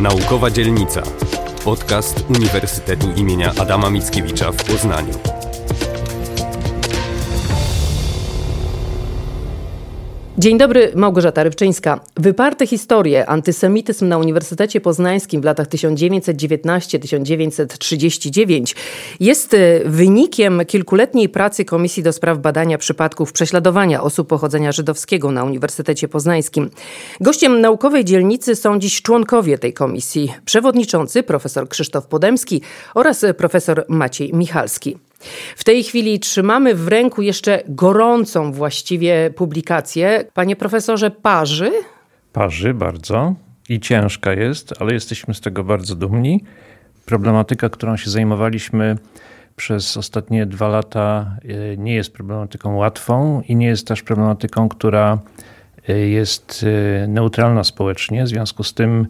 Naukowa Dzielnica. Podcast Uniwersytetu imienia Adama Mickiewicza w Poznaniu. Dzień dobry, Małgorzata Rybczyńska. Wyparte historie, antysemityzm na Uniwersytecie Poznańskim w latach 1919-1939 jest e, wynikiem kilkuletniej pracy Komisji do Spraw Badania Przypadków Prześladowania Osób Pochodzenia Żydowskiego na Uniwersytecie Poznańskim. Gościem naukowej dzielnicy są dziś członkowie tej komisji. Przewodniczący profesor Krzysztof Podemski oraz profesor Maciej Michalski. W tej chwili trzymamy w ręku jeszcze gorącą właściwie publikację. Panie profesorze, parzy? Parzy bardzo i ciężka jest, ale jesteśmy z tego bardzo dumni. Problematyka, którą się zajmowaliśmy przez ostatnie dwa lata, e, nie jest problematyką łatwą i nie jest też problematyką, która e, jest e, neutralna społecznie. W związku z tym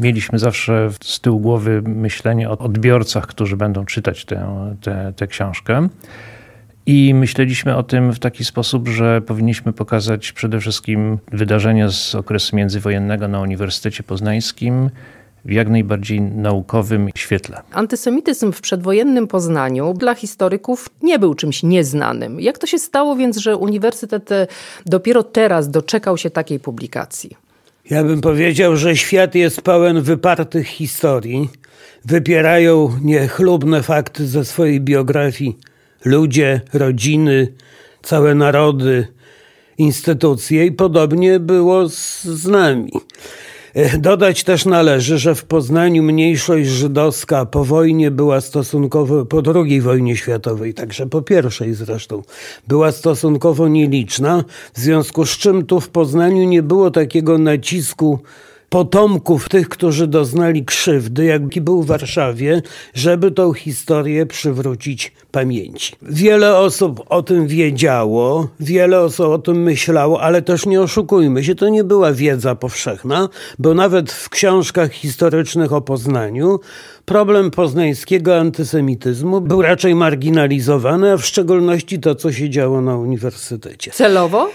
Mieliśmy zawsze z tyłu głowy myślenie o odbiorcach, którzy będą czytać tę, tę, tę książkę. I myśleliśmy o tym w taki sposób, że powinniśmy pokazać przede wszystkim wydarzenia z okresu międzywojennego na Uniwersytecie Poznańskim w jak najbardziej naukowym świetle. Antysemityzm w przedwojennym Poznaniu dla historyków nie był czymś nieznanym. Jak to się stało więc, że uniwersytet dopiero teraz doczekał się takiej publikacji? Ja bym powiedział, że świat jest pełen wypartych historii. Wypierają niechlubne fakty ze swojej biografii ludzie, rodziny, całe narody, instytucje i podobnie było z, z nami. E, dodać też należy, że w Poznaniu mniejszość żydowska po wojnie była stosunkowo, po II wojnie światowej, także po pierwszej zresztą, była stosunkowo nieliczna, w związku z czym tu w Poznaniu nie było takiego nacisku potomków tych, którzy doznali krzywdy, jaki był w Warszawie, żeby tą historię przywrócić pamięci. Wiele osób o tym wiedziało, wiele osób o tym myślało, ale też nie oszukujmy się, to nie była wiedza powszechna, bo nawet w książkach historycznych o Poznaniu problem poznańskiego antysemityzmu był raczej marginalizowany, a w szczególności to, co się działo na uniwersytecie. Celowo?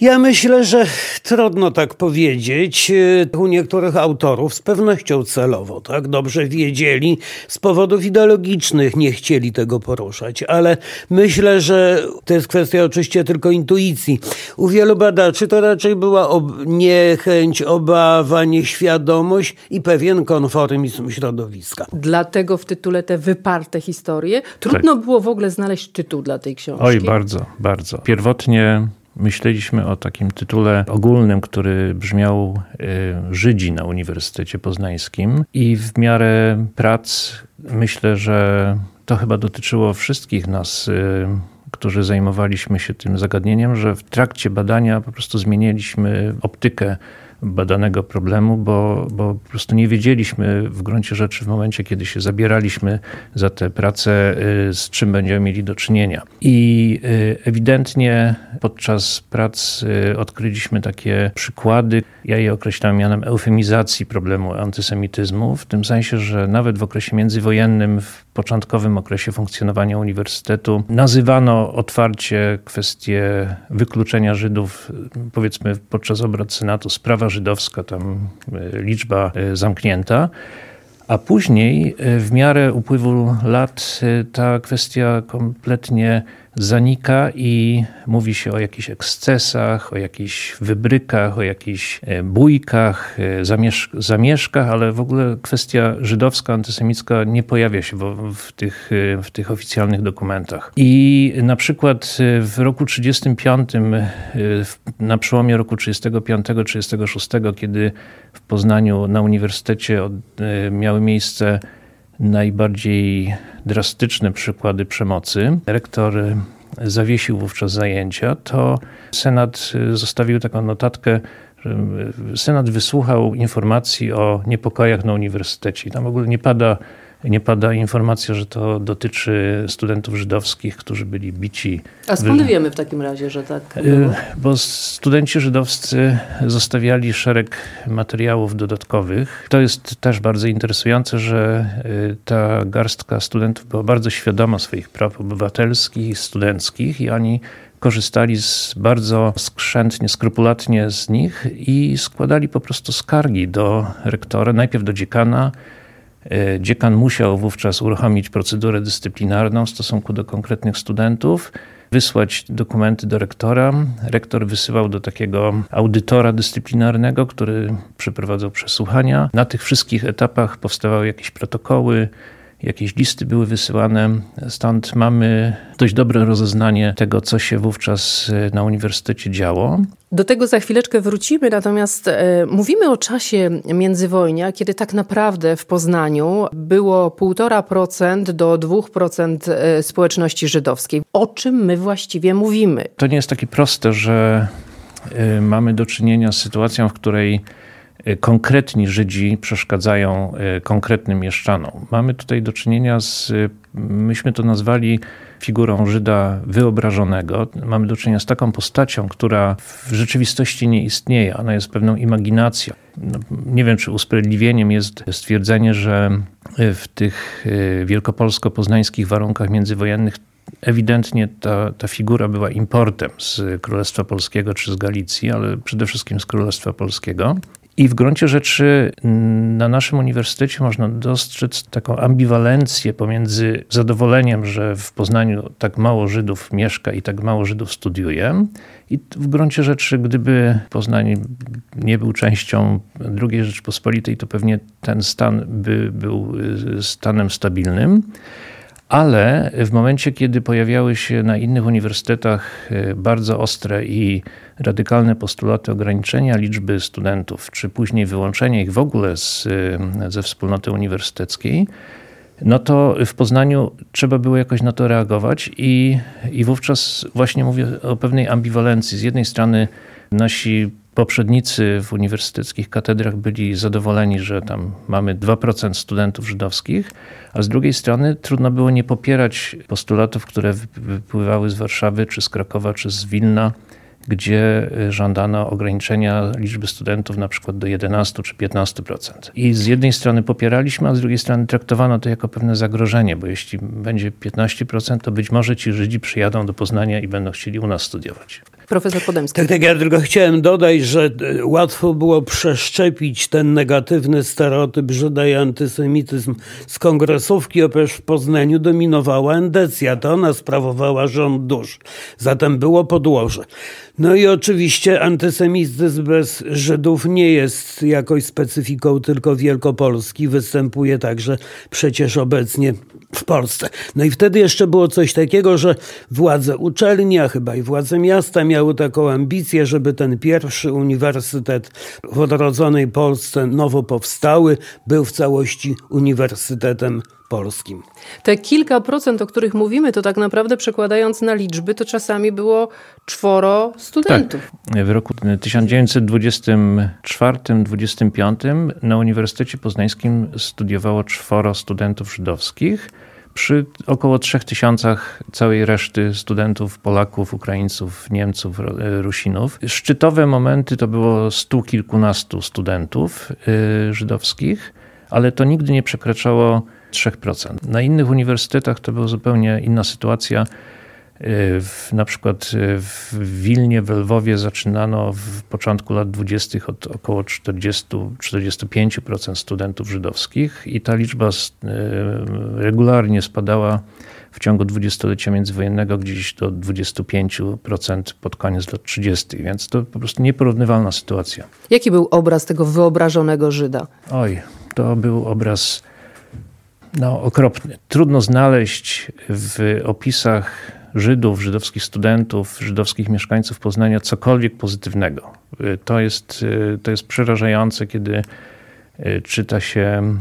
Ja myślę, że trudno tak powiedzieć. U niektórych autorów z pewnością celowo, tak? Dobrze wiedzieli, z powodów ideologicznych nie chcieli tego poruszać, ale myślę, że to jest kwestia oczywiście tylko intuicji. U wielu badaczy to raczej była ob niechęć, obawa, nieświadomość i pewien konformizm środowiska. Dlatego w tytule te wyparte historie. Trudno tak. było w ogóle znaleźć tytuł dla tej książki. Oj, bardzo, bardzo. Pierwotnie myśleliśmy o takim tytule ogólnym, który brzmiał y, Żydzi na Uniwersytecie Poznańskim. I w miarę prac myślę, że to chyba dotyczyło wszystkich nas y, którzy zajmowaliśmy się tym zagadnieniem, że w trakcie badania po prostu zmieniliśmy optykę badanego problemu, bo, bo po prostu nie wiedzieliśmy w gruncie rzeczy w momencie, kiedy się zabieraliśmy za tę pracę, y, z czym będziemy mieli do czynienia. I y, ewidentnie podczas prac y, odkryliśmy takie przykłady, ja je określam mianem eufemizacji problemu antysemityzmu, w tym sensie, że nawet w okresie międzywojennym, w początkowym okresie funkcjonowania uniwersytetu, nazywano otwarcie kwestię wykluczenia Żydów, powiedzmy podczas obrad Senatu, sprawa żydowska, tam e, liczba e, zamknięta. A później, e, w miarę upływu lat, ta kwestia kompletnie zanika i mówi się o jakichś ekscesach, o jakichś wybrykach, o jakichś e, bójkach, e, zamiesz zamieszkach, ale w ogóle kwestia żydowska, antysemicka nie pojawia się w, w, tych, e, w tych oficjalnych dokumentach. I na przykład w roku 35, na przełomie roku 35-36, kiedy w Poznaniu na uniwersytecie miały miejsce najbardziej drastyczne przykłady przemocy. Rektor zawiesił wówczas zajęcia, to Senat zostawił taką notatkę, że Senat wysłuchał informacji o niepokojach na uniwersytecie. Tam w ogóle nie pada nie pada informacja, że to dotyczy studentów żydowskich, którzy byli bici. A skąd wiemy w takim razie, że tak y, było? Bo studenci żydowscy zostawiali szereg materiałów dodatkowych. To jest też bardzo interesujące, że y, ta garstka studentów była bardzo świadoma swoich praw obywatelskich i studenckich i oni korzystali z bardzo skrzętnie, skrupulatnie z nich i składali po prostu skargi do rektora, najpierw do dziekana. E, dziekan musiał wówczas uruchomić procedurę dyscyplinarną w stosunku do konkretnych studentów wysłać dokumenty do rektora. Rektor wysyłał do takiego audytora dyscyplinarnego, który przeprowadzał przesłuchania. Na tych wszystkich etapach powstawały jakieś protokoły, jakieś listy były wysyłane. Stąd mamy dość dobre rozeznanie tego, co się wówczas e, na uniwersytecie działo. Do tego za chwileczkę wrócimy, natomiast e, mówimy o czasie międzywojnia, kiedy tak naprawdę w Poznaniu było 1,5% do 2% e, społeczności żydowskiej. O czym my właściwie mówimy? To nie jest takie proste, że e, mamy do czynienia z sytuacją, w której konkretni Żydzi przeszkadzają e, konkretnym mieszczanom. Mamy tutaj do czynienia z, myśmy to nazwali figurą Żyda wyobrażonego. Mamy do czynienia z taką postacią, która w rzeczywistości nie istnieje. Ona jest pewną imaginacją. No, nie wiem, czy usprawiedliwieniem jest stwierdzenie, że w tych wielkopolsko-poznańskich warunkach międzywojennych ewidentnie ta, ta figura była importem z Królestwa Polskiego czy z Galicji, ale przede wszystkim z Królestwa Polskiego. I w gruncie rzeczy na naszym uniwersytecie można dostrzec taką ambiwalencję pomiędzy zadowoleniem, że w Poznaniu tak mało Żydów mieszka i tak mało Żydów studiuje. I w gruncie rzeczy, gdyby Poznań nie był częścią II Rzeczpospolitej, to pewnie ten stan by był stanem stabilnym. Ale w momencie, kiedy pojawiały się na innych uniwersytetach e, bardzo ostre i radykalne postulaty ograniczenia liczby studentów, czy później wyłączenia ich w ogóle z, e, ze wspólnoty uniwersyteckiej, no to w Poznaniu trzeba było jakoś na to reagować i, i wówczas właśnie mówię o pewnej ambiwalencji. Z jednej strony nasi poprzednicy w uniwersyteckich katedrach byli zadowoleni, że tam mamy 2% studentów żydowskich, a z drugiej strony trudno było nie popierać postulatów, które wypływały z Warszawy, czy z Krakowa, czy z Wilna, gdzie żądano ograniczenia liczby studentów na przykład do 11 czy 15%. I z jednej strony popieraliśmy, a z drugiej strony traktowano to jako pewne zagrożenie, bo jeśli będzie 15%, to być może ci Żydzi przyjadą do Poznania i będą chcieli u nas studiować. Profesor Podemski. Tak, tak, ja tylko chciałem dodać, że e, łatwo było przeszczepić ten negatywny stereotyp Żyda i antysemityzm z kongresówki, oprócz w Poznaniu dominowała endecja, to ona sprawowała rząd dusz. Zatem było podłoże. No i oczywiście antysemityzm bez Żydów nie jest jakoś specyfiką tylko Wielkopolski, występuje także przecież obecnie w Polsce. No i wtedy jeszcze było coś takiego, że władze uczelni, a chyba i władze miasta miały taką ambicję, żeby ten pierwszy uniwersytet w odrodzonej Polsce nowo powstały był w całości uniwersytetem polskim. Te kilka procent, o których mówimy, to tak naprawdę przekładając na liczby, to czasami było czworo studentów. Tak. W roku 1924-25 na Uniwersytecie Poznańskim studiowało czworo studentów żydowskich przy około trzech tysiącach całej reszty studentów, Polaków, Ukraińców, Niemców, Rusinów. Szczytowe momenty to było stu kilkunastu studentów y, żydowskich, ale to nigdy nie przekraczało 3%. Na innych uniwersytetach to była zupełnie inna sytuacja. Y, w, na przykład y, w Wilnie, w Lwowie zaczynano w początku lat 20. od około 40-45% studentów żydowskich i ta liczba y, regularnie spadała w ciągu dwudziestolecia międzywojennego gdzieś do 25% pod koniec lat 30. Więc to po prostu nieporównywalna sytuacja. Jaki był obraz tego wyobrażonego Żyda? Oj, to był obraz no, okropny. Trudno znaleźć w opisach Żydów, żydowskich studentów, żydowskich mieszkańców Poznania cokolwiek pozytywnego. To jest, to jest przerażające, kiedy e, czyta się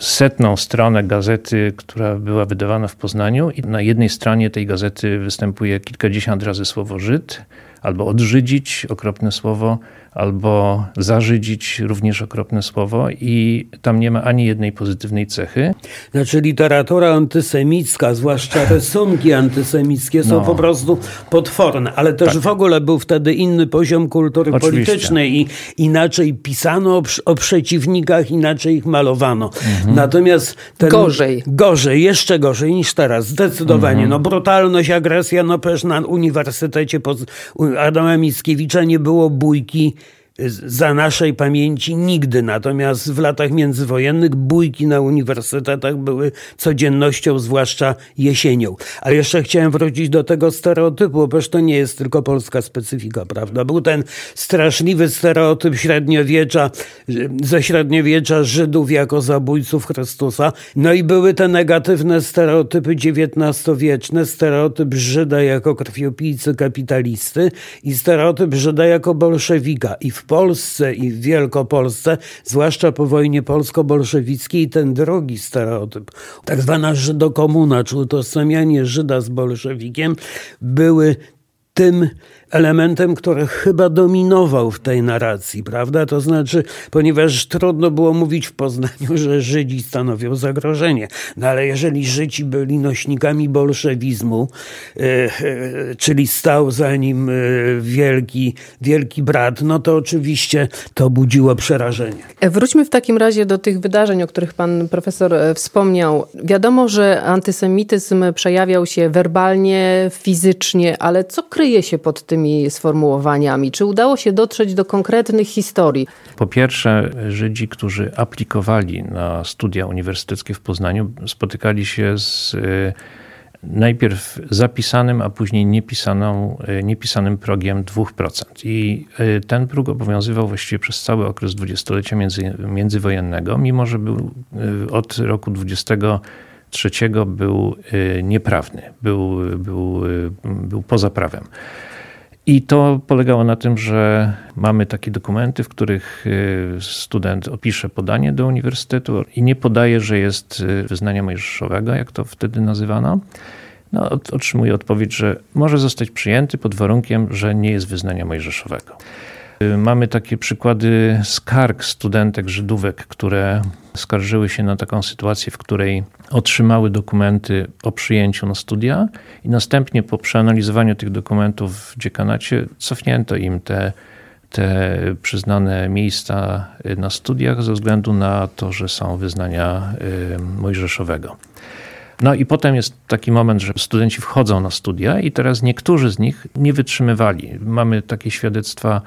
setną stronę gazety, która była wydawana w Poznaniu i na jednej stronie tej gazety występuje kilkadziesiąt razy słowo Żyd, albo odżydzić, okropne słowo, albo zażydzić, również okropne słowo i tam nie ma ani jednej pozytywnej cechy. Znaczy literatura antysemicka, zwłaszcza rysunki antysemickie są no. po prostu potworne, ale też tak. w ogóle był wtedy inny poziom kultury Oczywiście. politycznej i inaczej pisano o, o przeciwnikach, inaczej ich malowano. Mhm. Natomiast ten, gorzej. Gorzej, jeszcze gorzej niż teraz, zdecydowanie. Mhm. No brutalność, agresja, no przecież na Uniwersytecie Adama Mickiewicza nie było bójki za naszej pamięci nigdy. Natomiast w latach międzywojennych bójki na uniwersytetach były codziennością, zwłaszcza jesienią. A jeszcze chciałem wrócić do tego stereotypu, bo to nie jest tylko polska specyfika, prawda? Był ten straszliwy stereotyp średniowiecza, ze średniowiecza Żydów jako zabójców Chrystusa. No i były te negatywne stereotypy XIX-wieczne, stereotyp Żyda jako krwiopijcy kapitalisty i stereotyp Żyda jako bolszewika. I w Polsce i w Wielkopolsce, zwłaszcza po wojnie polsko-bolszewickiej, ten drugi stereotyp, tak zwana żydokomuna, czy utożsamianie Żyda z bolszewikiem, były tym elementem, który chyba dominował w tej narracji, prawda? To znaczy, ponieważ trudno było mówić w Poznaniu, że Żydzi stanowią zagrożenie. No ale jeżeli Żydzi byli nośnikami bolszewizmu, e, e, czyli stał za nim e, wielki, wielki brat, no to oczywiście to budziło przerażenie. Wróćmy w takim razie do tych wydarzeń, o których pan profesor wspomniał. Wiadomo, że antysemityzm przejawiał się werbalnie, fizycznie, ale co kryje się pod tym tymi sformułowaniami? Czy udało się dotrzeć do konkretnych historii? Po pierwsze, Żydzi, którzy aplikowali na studia uniwersyteckie w Poznaniu, spotykali się z y, najpierw zapisanym, a później niepisaną, y, niepisanym progiem 2%. I y, ten próg obowiązywał właściwie przez cały okres dwudziestolecia między, międzywojennego, mimo że był od roku 23 był nieprawny, był, był, był poza prawem. I to polegało na tym, że mamy takie dokumenty, w których y, student opisze podanie do uniwersytetu i nie podaje, że jest y, wyznania mojżeszowego, jak to wtedy nazywano. No, otrzymuje odpowiedź, że może zostać przyjęty pod warunkiem, że nie jest wyznania mojżeszowego. Y, mamy takie przykłady skarg studentek Żydówek, które skarżyły się na taką sytuację, w której otrzymały dokumenty o przyjęciu na studia i następnie po przeanalizowaniu tych dokumentów w dziekanacie cofnięto im te, te przyznane miejsca na studiach ze względu na to, że są wyznania y, mojżeszowego. No i potem jest taki moment, że studenci wchodzą na studia i teraz niektórzy z nich nie wytrzymywali. Mamy takie świadectwa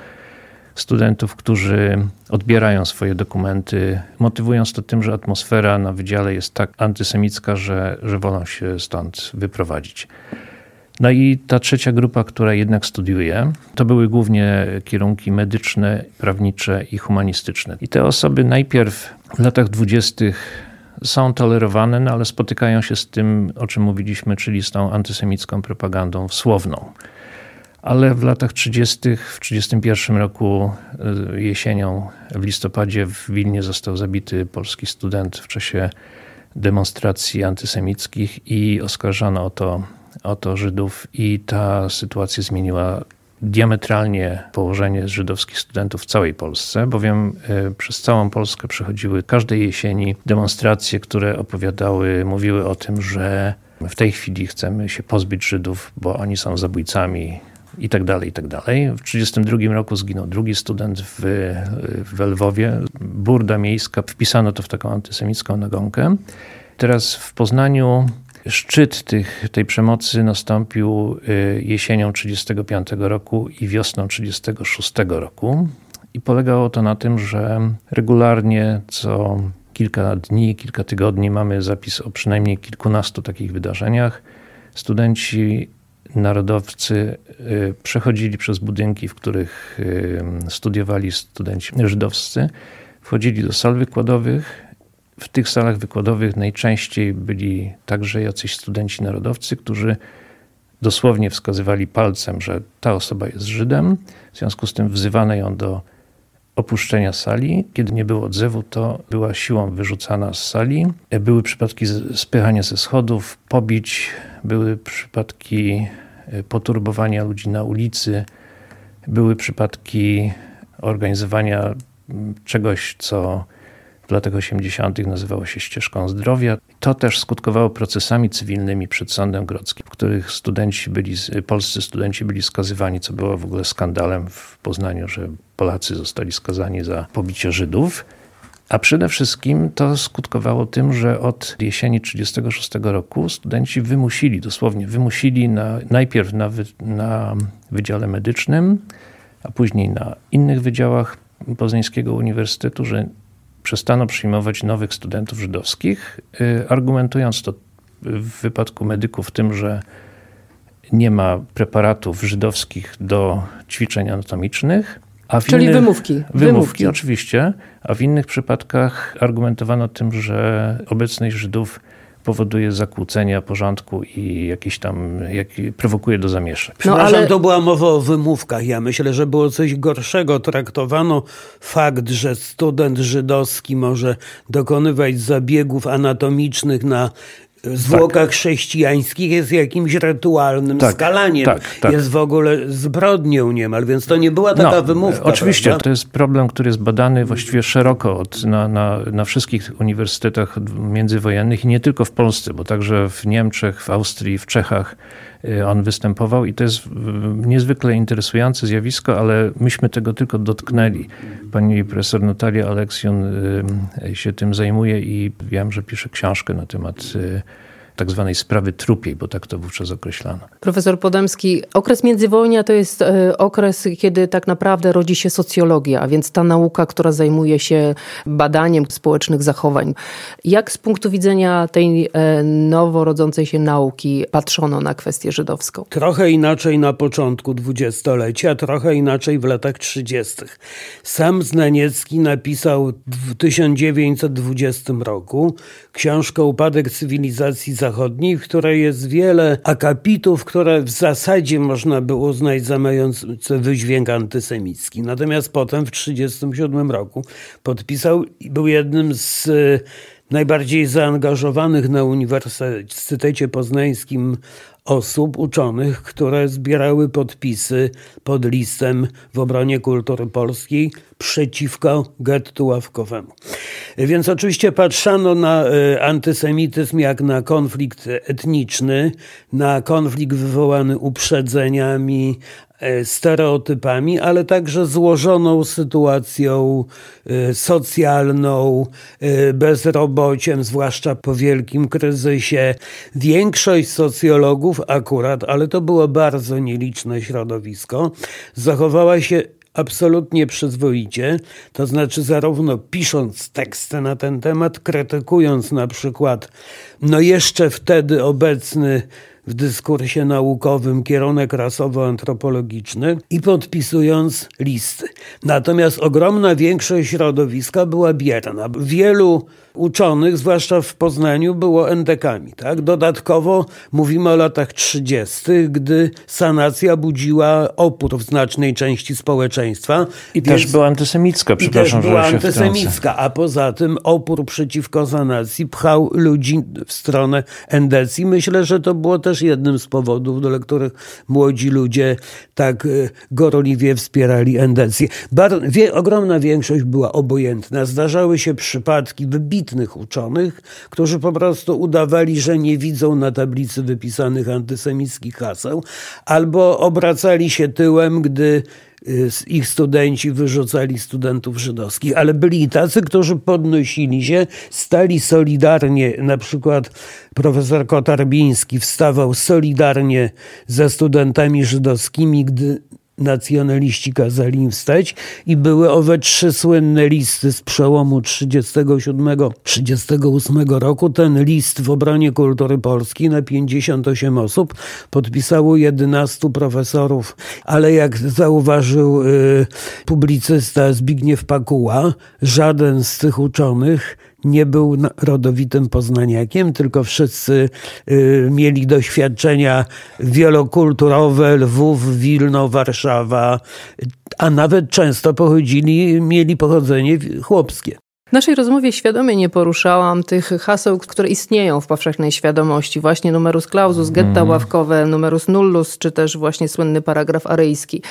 studentów, którzy odbierają swoje dokumenty, motywując to tym, że atmosfera na wydziale jest tak antysemicka, że, że wolą się stąd wyprowadzić. No i ta trzecia grupa, która jednak studiuje, to były głównie kierunki medyczne, prawnicze i humanistyczne. I te osoby najpierw w latach dwudziestych są tolerowane, no ale spotykają się z tym, o czym mówiliśmy, czyli z tą antysemicką propagandą słowną ale w latach 30., w 1931 roku e, jesienią, w listopadzie w Wilnie został zabity polski student w czasie demonstracji antysemickich i oskarżano o to, o to Żydów i ta sytuacja zmieniła diametralnie położenie żydowskich studentów w całej Polsce, bowiem e, przez całą Polskę przechodziły każdej jesieni demonstracje, które opowiadały, mówiły o tym, że w tej chwili chcemy się pozbyć Żydów, bo oni są zabójcami, i tak dalej, i tak dalej. W 1932 roku zginął drugi student w, w Lwowie. Burda miejska, wpisano to w taką antysemicką nagonkę. Teraz w Poznaniu szczyt tych, tej przemocy nastąpił y, jesienią 1935 roku i wiosną 1936 roku. I polegało to na tym, że regularnie co kilka dni, kilka tygodni mamy zapis o przynajmniej kilkunastu takich wydarzeniach. Studenci narodowcy y, przechodzili przez budynki, w których y, studiowali studenci żydowscy, wchodzili do sal wykładowych. W tych salach wykładowych najczęściej byli także jacyś studenci narodowcy, którzy dosłownie wskazywali palcem, że ta osoba jest Żydem. W związku z tym wzywano ją do opuszczenia sali. Kiedy nie było odzewu, to była siłą wyrzucana z sali. Były przypadki spychania ze schodów, pobić, były przypadki poturbowania ludzi na ulicy. Były przypadki organizowania czegoś, co w latach 80. nazywało się ścieżką zdrowia. To też skutkowało procesami cywilnymi przed sądem grodzkim, w których studenci byli, polscy studenci byli skazywani, co było w ogóle skandalem w Poznaniu, że Polacy zostali skazani za pobicie Żydów. A przede wszystkim to skutkowało tym, że od jesieni 1936 roku studenci wymusili, dosłownie wymusili na, najpierw na, na Wydziale Medycznym, a później na innych wydziałach Poznańskiego Uniwersytetu, że przestano przyjmować nowych studentów żydowskich, y, argumentując to w wypadku medyków tym, że nie ma preparatów żydowskich do ćwiczeń anatomicznych. Czyli innych, wymówki. wymówki. Wymówki, oczywiście, a w innych przypadkach argumentowano tym, że obecność Żydów powoduje zakłócenia porządku i jakieś tam, jak, prowokuje do zamieszek. No, ale... to była mowa o wymówkach. Ja myślę, że było coś gorszego. Traktowano fakt, że student żydowski może dokonywać zabiegów anatomicznych na zwłokach tak. chrześcijańskich jest jakimś rytualnym tak, skalaniem. Tak, tak. Jest w ogóle zbrodnią niemal, więc to nie była taka no, wymówka. Oczywiście, prawda? to jest problem, który jest badany właściwie szeroko od, na, na, na wszystkich uniwersytetach międzywojennych i nie tylko w Polsce, bo także w Niemczech, w Austrii, w Czechach on występował i to jest y, niezwykle interesujące zjawisko, ale myśmy tego tylko dotknęli. Pani profesor Natalia Aleksjon y, się tym zajmuje i wiem, że pisze książkę na temat tak zwanej sprawy trupiej, bo tak to wówczas określano. Profesor Podemski, okres międzywojnia to jest e, okres, kiedy tak naprawdę rodzi się socjologia, a więc ta nauka, która zajmuje się badaniem społecznych zachowań. Jak z punktu widzenia tej e, nowo rodzącej się nauki patrzono na kwestię żydowską? Trochę inaczej na początku dwudziestolecia, trochę inaczej w latach trzydziestych. Sam Znaniecki napisał w 1920 roku książkę Upadek cywilizacji zachodniej, w której jest wiele akapitów, które w zasadzie można by uznać za mające wydźwięk antysemicki. Natomiast potem w 1937 roku podpisał i był jednym z e, najbardziej zaangażowanych na Uniwersytecie Poznańskim osób, uczonych, które zbierały podpisy pod listem w obronie kultury polskiej przeciwko gettu ławkowemu. Więc oczywiście patrzano na e, antysemityzm jak na konflikt etniczny, na konflikt wywołany uprzedzeniami, e, stereotypami, ale także złożoną sytuacją e, socjalną, bezrobociem, zwłaszcza po wielkim kryzysie. Większość socjologów akurat, ale to było bardzo nieliczne środowisko, zachowała się absolutnie przyzwoicie, to znaczy zarówno pisząc teksty na ten temat, krytykując na przykład no jeszcze wtedy obecny w dyskursie naukowym kierunek rasowo-antropologiczny i podpisując listy. Natomiast ogromna większość środowiska była bierna. Wielu uczonych, zwłaszcza w Poznaniu, było endekami. Tak? Dodatkowo mówimy o latach 30., gdy sanacja budziła opór w znacznej części społeczeństwa. I też była antysemicka, przepraszam, I też była antysemicka, a poza tym opór przeciwko sanacji pchał ludzi w stronę endecji. Myślę, że to było też jednym z powodów, dla których młodzi ludzie tak e, gorliwie wspierali endecję. Bar wie, ogromna większość była obojętna. Zdarzały się przypadki wybitne wybitnych uczonych, którzy po prostu udawali, że nie widzą na tablicy wypisanych antysemickich haseł, albo obracali się tyłem, gdy y, ich studenci wyrzucali studentów żydowskich, ale byli tacy, którzy podnosili się, stali solidarnie, na przykład profesor Kotarbiński wstawał solidarnie ze studentami żydowskimi, gdy nacjonaliści kazali im wstać i były owe trzy słynne listy z przełomu 37-38 roku. Ten list w obronie kultury polskiej na 58 osób podpisało 11 profesorów, ale jak zauważył y, publicysta Zbigniew Pakuła, żaden z tych uczonych nie był rodowitym poznaniakiem, tylko wszyscy y, mieli doświadczenia wielokulturowe, Lwów, Wilno, Warszawa, a nawet często pochodzili, mieli pochodzenie chłopskie. W naszej rozmowie świadomie nie poruszałam tych haseł, które istnieją w powszechnej świadomości. Właśnie numerus clausus, getta mm. ławkowe, numerus nullus, czy też właśnie słynny paragraf aryjski.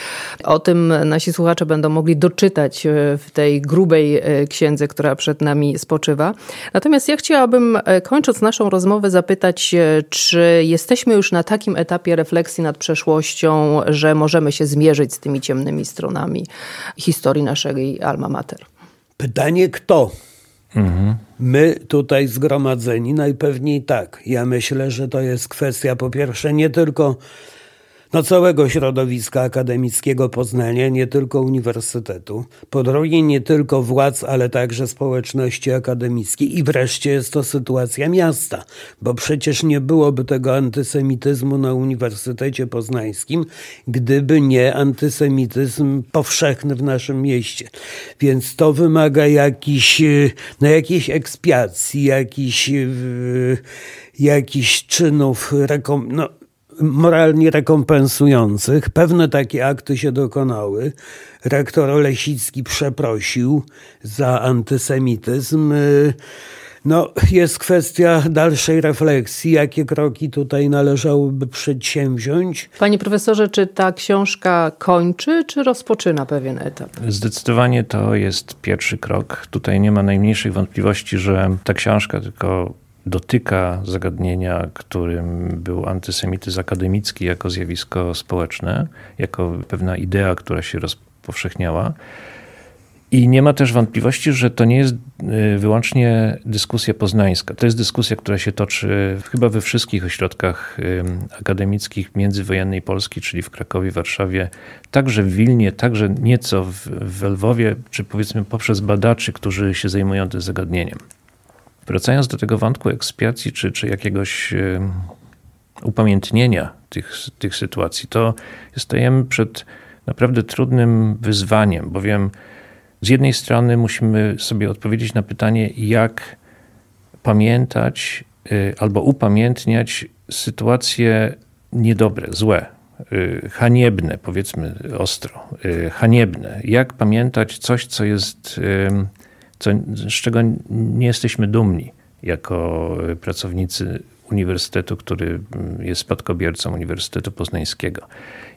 O tym nasi słuchacze będą mogli doczytać e, w tej grubej e, księdze, która przed nami spoczywa. Natomiast ja chciałabym, e, kończąc naszą rozmowę, zapytać, czy jesteśmy już na takim etapie refleksji nad przeszłością, że możemy się zmierzyć z tymi ciemnymi stronami historii naszej alma mater? Pytanie kto? Mhm. My tutaj zgromadzeni najpewniej tak. Ja myślę, że to jest kwestia po pierwsze nie tylko no, całego środowiska akademickiego Poznania, nie tylko uniwersytetu. Po drugie, nie tylko władz, ale także społeczności akademickiej. I wreszcie jest to sytuacja miasta, bo przecież nie byłoby tego antysemityzmu na Uniwersytecie Poznańskim, gdyby nie antysemityzm powszechny w naszym mieście. Więc to wymaga jakiś, no, jakiejś ekspiacji, jakichś, jakichś czynów, no, moralnie rekompensujących. Pewne takie akty się dokonały. Rektor Olesicki przeprosił za antysemityzm. No, jest kwestia dalszej refleksji, jakie kroki tutaj należałoby przedsięwziąć. Panie profesorze, czy ta książka kończy, czy rozpoczyna pewien etap? Zdecydowanie to jest pierwszy krok. Tutaj nie ma najmniejszych wątpliwości, że ta książka tylko dotyka zagadnienia, którym był antysemityzm akademicki jako zjawisko społeczne, jako pewna idea, która się rozpowszechniała. I nie ma też wątpliwości, że to nie jest y, wyłącznie dyskusja poznańska. To jest dyskusja, która się toczy chyba we wszystkich ośrodkach akademickich międzywojennej Polski, czyli w Krakowie, Warszawie, także w Wilnie, także nieco w, w Lwowie, czy powiedzmy poprzez badaczy, którzy się zajmują tym zagadnieniem. Wracając do tego wątku ekspiacji czy, czy jakiegoś upamiętnienia tych, tych sytuacji, to stajemy przed naprawdę trudnym wyzwaniem, bowiem z jednej strony musimy sobie odpowiedzieć na pytanie, jak pamiętać y, albo upamiętniać sytuacje niedobre, złe, y, haniebne, powiedzmy ostro, y, haniebne. Jak pamiętać coś, co jest co, z czego nie jesteśmy dumni jako pracownicy uniwersytetu, który jest spadkobiercą Uniwersytetu Poznańskiego.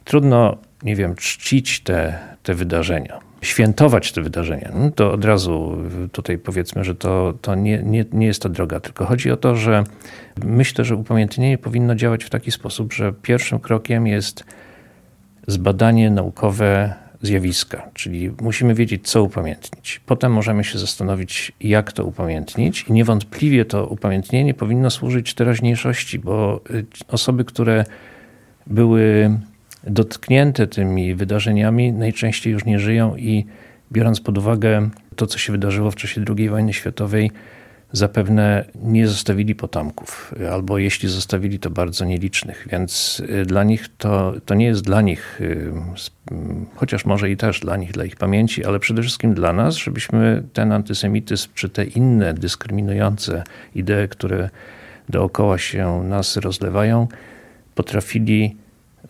Trudno, nie wiem, czcić te, te wydarzenia, świętować te wydarzenia. No to od razu tutaj powiedzmy, że to, to nie, nie, nie jest ta droga, tylko chodzi o to, że myślę, że upamiętnienie powinno działać w taki sposób, że pierwszym krokiem jest zbadanie naukowe zjawiska, czyli musimy wiedzieć, co upamiętnić. Potem możemy się zastanowić, jak to upamiętnić, i niewątpliwie to upamiętnienie powinno służyć teraźniejszości, bo y, osoby, które były dotknięte tymi wydarzeniami, najczęściej już nie żyją i biorąc pod uwagę to, co się wydarzyło w czasie II wojny światowej, zapewne nie zostawili potomków, albo jeśli zostawili, to bardzo nielicznych, więc y, dla nich to, to nie jest dla nich, y, chociaż może i też dla nich, dla ich pamięci, ale przede wszystkim dla nas, żebyśmy ten antysemityzm czy te inne dyskryminujące idee, które dookoła się nas rozlewają, potrafili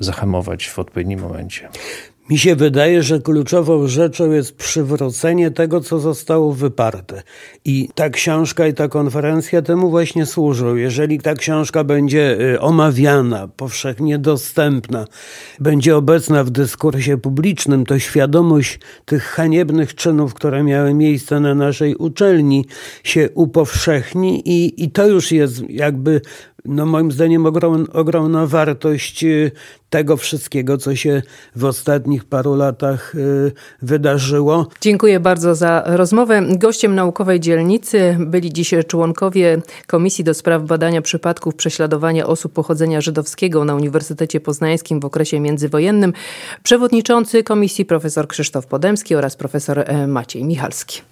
zahamować w odpowiednim momencie. Mi się wydaje, że kluczową rzeczą jest przywrócenie tego, co zostało wyparte. I ta książka i ta konferencja temu właśnie służą. Jeżeli ta książka będzie y, omawiana, powszechnie dostępna, będzie obecna w dyskursie publicznym, to świadomość tych haniebnych czynów, które miały miejsce na naszej uczelni, się upowszechni i, i to już jest jakby no moim zdaniem ogrom, ogromna wartość y, tego wszystkiego, co się w ostatnich paru latach y, wydarzyło. Dziękuję bardzo za rozmowę. Gościem naukowej dzielnicy byli dziś członkowie Komisji do Spraw Badania Przypadków Prześladowania Osób Pochodzenia Żydowskiego na Uniwersytecie Poznańskim w okresie międzywojennym, przewodniczący komisji profesor Krzysztof Podemski oraz profesor e, Maciej Michalski.